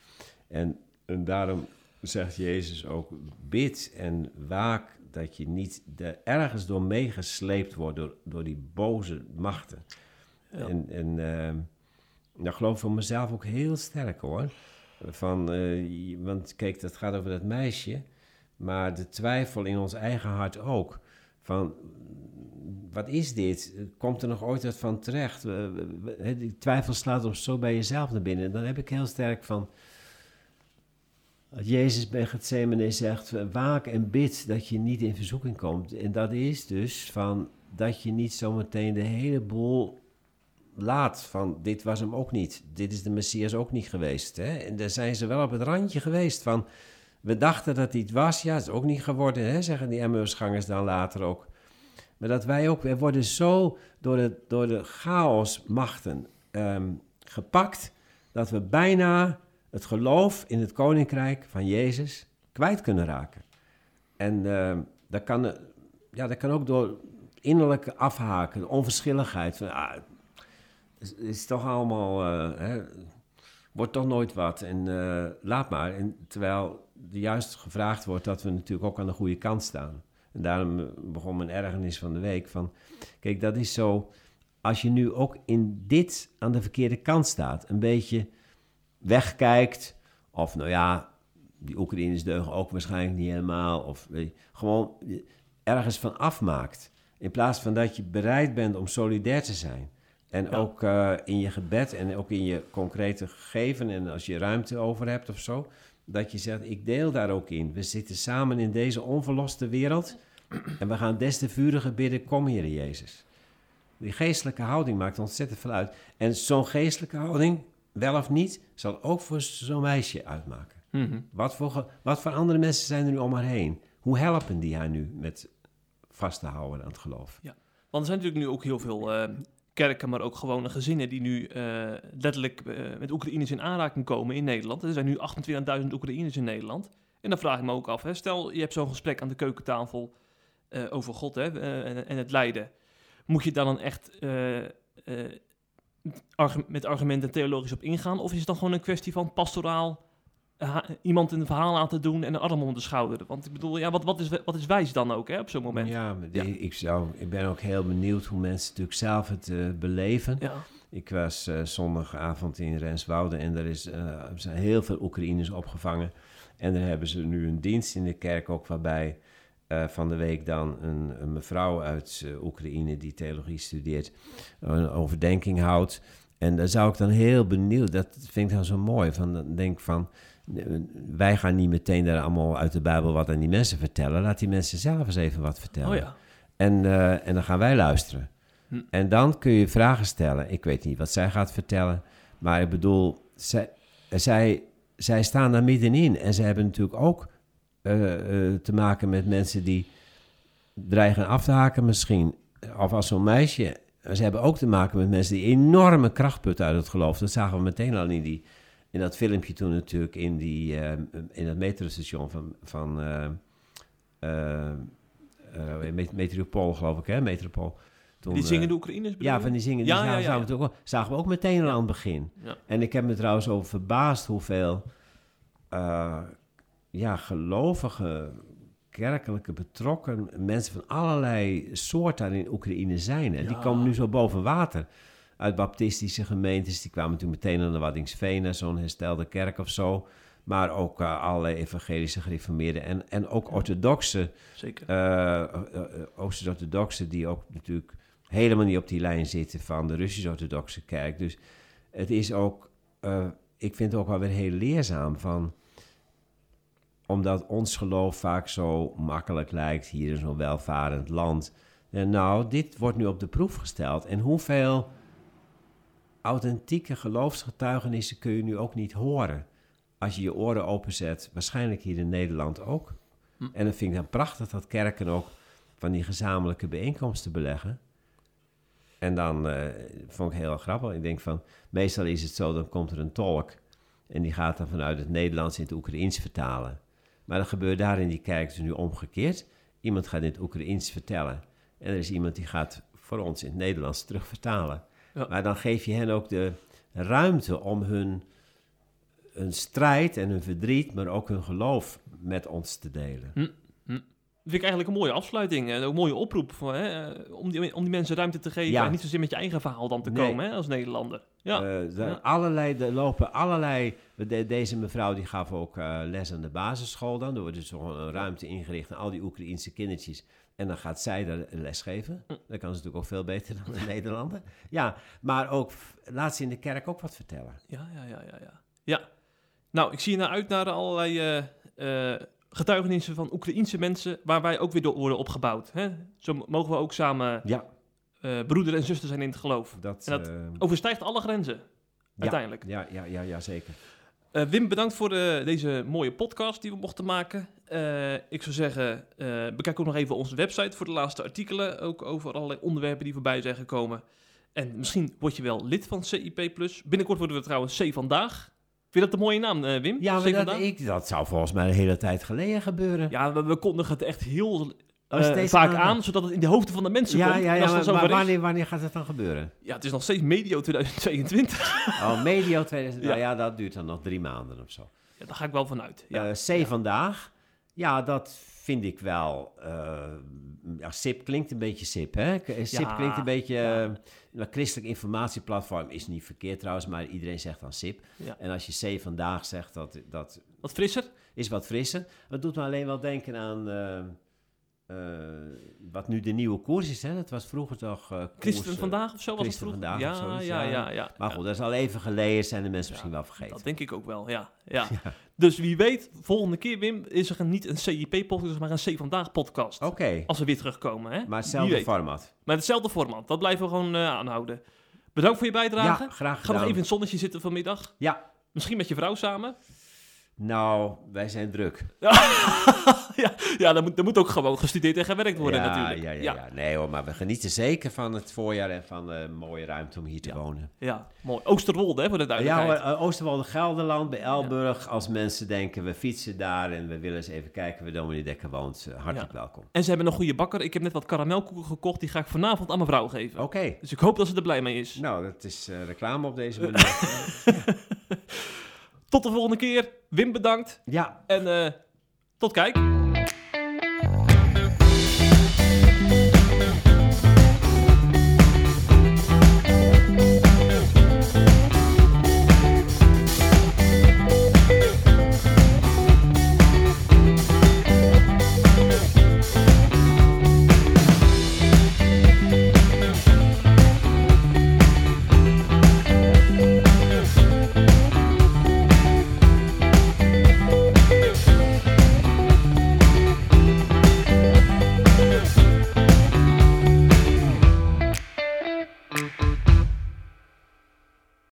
En, en daarom zegt Jezus ook: bid en waak dat je niet er ergens door meegesleept wordt door, door die boze machten. Ja. En, en ehm, dat geloof ik voor mezelf ook heel sterk hoor. Van, eh, want kijk, dat gaat over dat meisje. Maar de twijfel in ons eigen hart ook. Van, wat is dit? Komt er nog ooit wat van terecht? Die twijfel slaat op zo bij jezelf naar binnen. Dan heb ik heel sterk van... Jezus bij Gethsemane zegt, waak en bid dat je niet in verzoeking komt. En dat is dus van dat je niet zometeen de hele boel laat van dit was hem ook niet. Dit is de Messias ook niet geweest. Hè? En daar zijn ze wel op het randje geweest van... We dachten dat hij was, ja, is ook niet geworden, hè, zeggen die Emmausgangers dan later ook. Maar dat wij ook, we worden zo door de, door de chaosmachten ehm, gepakt, dat we bijna het geloof in het koninkrijk van Jezus kwijt kunnen raken. En ehm, dat, kan, eh, ja, dat kan ook door innerlijke afhaken, onverschilligheid. Van, ah, is, toch allemaal, eh, wordt toch nooit wat en eh, laat maar. En terwijl er juist gevraagd wordt dat we natuurlijk ook aan de goede kant staan. En daarom eh, begon mijn ergernis van de week van... Kijk, dat is zo... Als je nu ook in dit aan de verkeerde kant staat... een beetje wegkijkt... of nou ja, die Oekraïners deugen ook waarschijnlijk niet helemaal... of weet je, gewoon ergens van afmaakt... in plaats van dat je bereid bent om solidair te zijn... En Ja. ook eh, in je gebed en ook in je concrete gegeven... en als je ruimte over hebt of zo... dat je zegt, ik deel daar ook in. We zitten samen in deze onverloste wereld... en we gaan des te vuriger bidden, kom Heer Jezus. Die geestelijke houding maakt ontzettend veel uit. En zo'n geestelijke houding, wel of niet... zal ook voor zo'n meisje uitmaken. Mhm. Wat voor, wat voor andere mensen zijn er nu om haar heen? Hoe helpen die haar nu met vast te houden aan het geloof? Want er zijn natuurlijk nu ook heel veel eh, kerken, maar ook gewone gezinnen die nu eh, letterlijk eh, met Oekraïners in aanraking komen in Nederland. Er zijn nu 28.000 Oekraïners in Nederland. En dan vraag ik me ook af, hè, stel je hebt zo'n gesprek aan de keukentafel eh, over God hè, en, en het lijden. Moet je daar dan echt met argumenten theologisch op ingaan? Of is het dan gewoon een kwestie van pastoraal iemand een verhaal aan te doen en een arm om de schouder? Want ik bedoel, ja, wat, wat, is, wat is wijs dan ook hè, op zo'n moment? Ja, Ik, zou, ik ben ook heel benieuwd hoe mensen natuurlijk zelf het eh, beleven. Ja. Ik was eh, zondagavond in Renswoude en er, is, eh, zijn heel veel Oekraïners opgevangen. En daar hebben ze nu een dienst in de kerk ook waarbij eh, van de week dan een, een mevrouw uit eh, Oekraïne die theologie studeert een overdenking houdt. En daar zou ik dan heel benieuwd, dat vind ik dan zo mooi, van dan denk ik van, eh, wij gaan niet meteen daar allemaal uit de Bijbel wat aan die mensen vertellen. Laat die mensen zelf eens even wat vertellen. Oh ja. En, eh, en dan gaan wij luisteren. Hm. En dan kun je vragen stellen. Ik weet niet wat zij gaat vertellen. Maar ik bedoel, zij, zij, zij staan daar middenin. En ze hebben natuurlijk ook eh, eh, te maken met mensen die dreigen af te haken misschien. Of als zo'n meisje ze hebben ook te maken met mensen die enorme kracht putten uit het geloof. Dat zagen we meteen al in, die, in dat filmpje toen natuurlijk in, die, eh, in dat metrostation van, van eh, eh, Met- Metropool, geloof ik, hè? Metropool. Toen, Die eh, zingende Oekraïners ja, van die zingen. Die Ja, zagen, ja, ja, zagen ja. we ook, zagen we ook meteen al aan het begin. En ik heb me trouwens over verbaasd hoeveel ja, gelovige, kerkelijke betrokken mensen van allerlei soorten daar in Oekraïne zijn. Hè. Die komen nu zo boven water. Uit baptistische gemeentes, die kwamen toen meteen aan de Waddingsveen, zo'n herstelde kerk of zo. Maar ook eh, allerlei evangelische gereformeerden en, en ook orthodoxe Zeker. eh, eh, eh, Oost-orthodoxen die ook natuurlijk helemaal niet op die lijn zitten van de Russisch-orthodoxe kerk. Dus het is ook, ik vind het ook wel weer heel leerzaam van, omdat ons geloof vaak zo makkelijk lijkt hier in zo'n welvarend land. En nou, dit wordt nu op de proef gesteld. En hoeveel authentieke geloofsgetuigenissen kun je nu ook niet horen? Als je je oren openzet, waarschijnlijk hier in Nederland ook. Hm. En dan vind ik dan prachtig dat kerken ook van die gezamenlijke bijeenkomsten beleggen. En dan eh, vond ik heel grappig. Ik denk van, meestal is het zo, dan komt er een tolk. En die gaat dan vanuit het Nederlands in het Oekraïens vertalen. Maar dat gebeurt daar in die kerk dus nu omgekeerd. Iemand gaat in het Oekraïens vertellen. En er is iemand die gaat voor ons in het Nederlands terug vertalen. Ja. Maar dan geef je hen ook de ruimte om hun, hun strijd en hun verdriet, maar ook hun geloof met ons te delen. Dat vind ik eigenlijk een mooie afsluiting. En ook een mooie oproep. Voor, hè, eh, om, die, om die mensen ruimte te geven. Ja. En niet zozeer met je eigen verhaal dan te Nee. komen hè, als Nederlander. Ja. Eh, er Ja. allerlei, er lopen allerlei... de- deze mevrouw die gaf ook eh, les aan de basisschool dan. Er wordt dus gewoon een ruimte ingericht aan al die Oekraïense kindertjes. En dan gaat zij daar les geven. Hm. Dat kan ze natuurlijk ook veel beter dan de Nederlander. Ja, maar ook, laat ze in de kerk ook wat vertellen. Ja, ja, ja, ja, ja. Ja. Nou, ik zie er naar uit naar allerlei eh, eh, getuigenissen van Oekraïense mensen waar wij ook weer door worden opgebouwd. Hè? Zo mogen we ook samen Ja, eh, broeder en zuster zijn in het geloof. dat... En dat overstijgt alle grenzen, uiteindelijk. ja, ja, ja, ja, zeker. Eh, Wim, bedankt voor de, deze mooie podcast die we mochten maken. Eh, ik zou zeggen, eh, bekijk ook nog even onze website voor de laatste artikelen. Ook over allerlei onderwerpen die voorbij zijn gekomen. En misschien word je wel lid van CIP+. Binnenkort worden we trouwens C Vandaag. Vind je dat een mooie naam, eh, Wim? Ja, C maar dat, Vandaag? ik, dat zou volgens mij de hele tijd geleden gebeuren. Ja, we, we kondigen het echt heel Oh, eh, vaak aan- aan, zodat het in de hoofden van de mensen Ja, komt. ja, maar, dat wanneer, wanneer gaat het dan gebeuren? Ja, het is nog steeds medio 2022. Oh, medio 2000. Ja. Nou ja, dat duurt dan nog drie maanden of zo. ja, daar ga ik wel vanuit. Ja. Eh, C vandaag. Ja, dat vind ik wel. eh, ja, SIP klinkt een beetje SIP, hè? Eh, SIP Ja, klinkt een beetje. ja. eh, christelijk informatieplatform is niet verkeerd trouwens, maar iedereen zegt dan SIP. En als je C vandaag zegt, dat, dat Wat frisser? is wat frisser. Het doet me alleen wel denken aan. Eh, eh, wat nu de nieuwe koers is, hè? Dat was vroeger toch. eh, Christen koers, eh, vandaag of zo was het Christen vroeger? vandaag ja, of zoiets, ja, ja. ja, ja. Maar goed, dat is al even geleden, zijn de mensen misschien wel vergeten. Dat denk ik ook wel, ja. ja. Dus wie weet, volgende keer, Wim, is er niet een CIP-podcast, maar een C Vandaag-podcast. Oké, Als we weer terugkomen, hè? maar hetzelfde format. Maar hetzelfde format, dat blijven we gewoon eh, aanhouden. Bedankt voor je bijdrage. Ja, graag Ga nog gedaan. even in het zonnetje zitten vanmiddag. Ja, Misschien met je vrouw samen. Nou, wij zijn druk. ja, ja dat, moet, dat moet ook gewoon gestudeerd en gewerkt worden ja, natuurlijk. Ja, ja, ja. ja. Nee hoor, maar we genieten zeker van het voorjaar en van de mooie ruimte om hier te Ja. wonen. Ja, mooi. Oosterwolde, hè, voor de Ja, duidelijkheid. hoor, eh, Oosterwolde, Gelderland, bij Elburg. Als mensen denken, we fietsen daar en we willen eens even kijken waar Dominee Dekker woont. eh, hartelijk welkom. En ze hebben een goede bakker. Ik heb net wat karamelkoeken gekocht. Die ga ik vanavond aan mijn vrouw geven. Oké, Dus ik hoop dat ze er blij mee is. nou, dat is eh, reclame op deze manier. Tot de volgende keer. Wim bedankt. ja, En eh, tot kijk.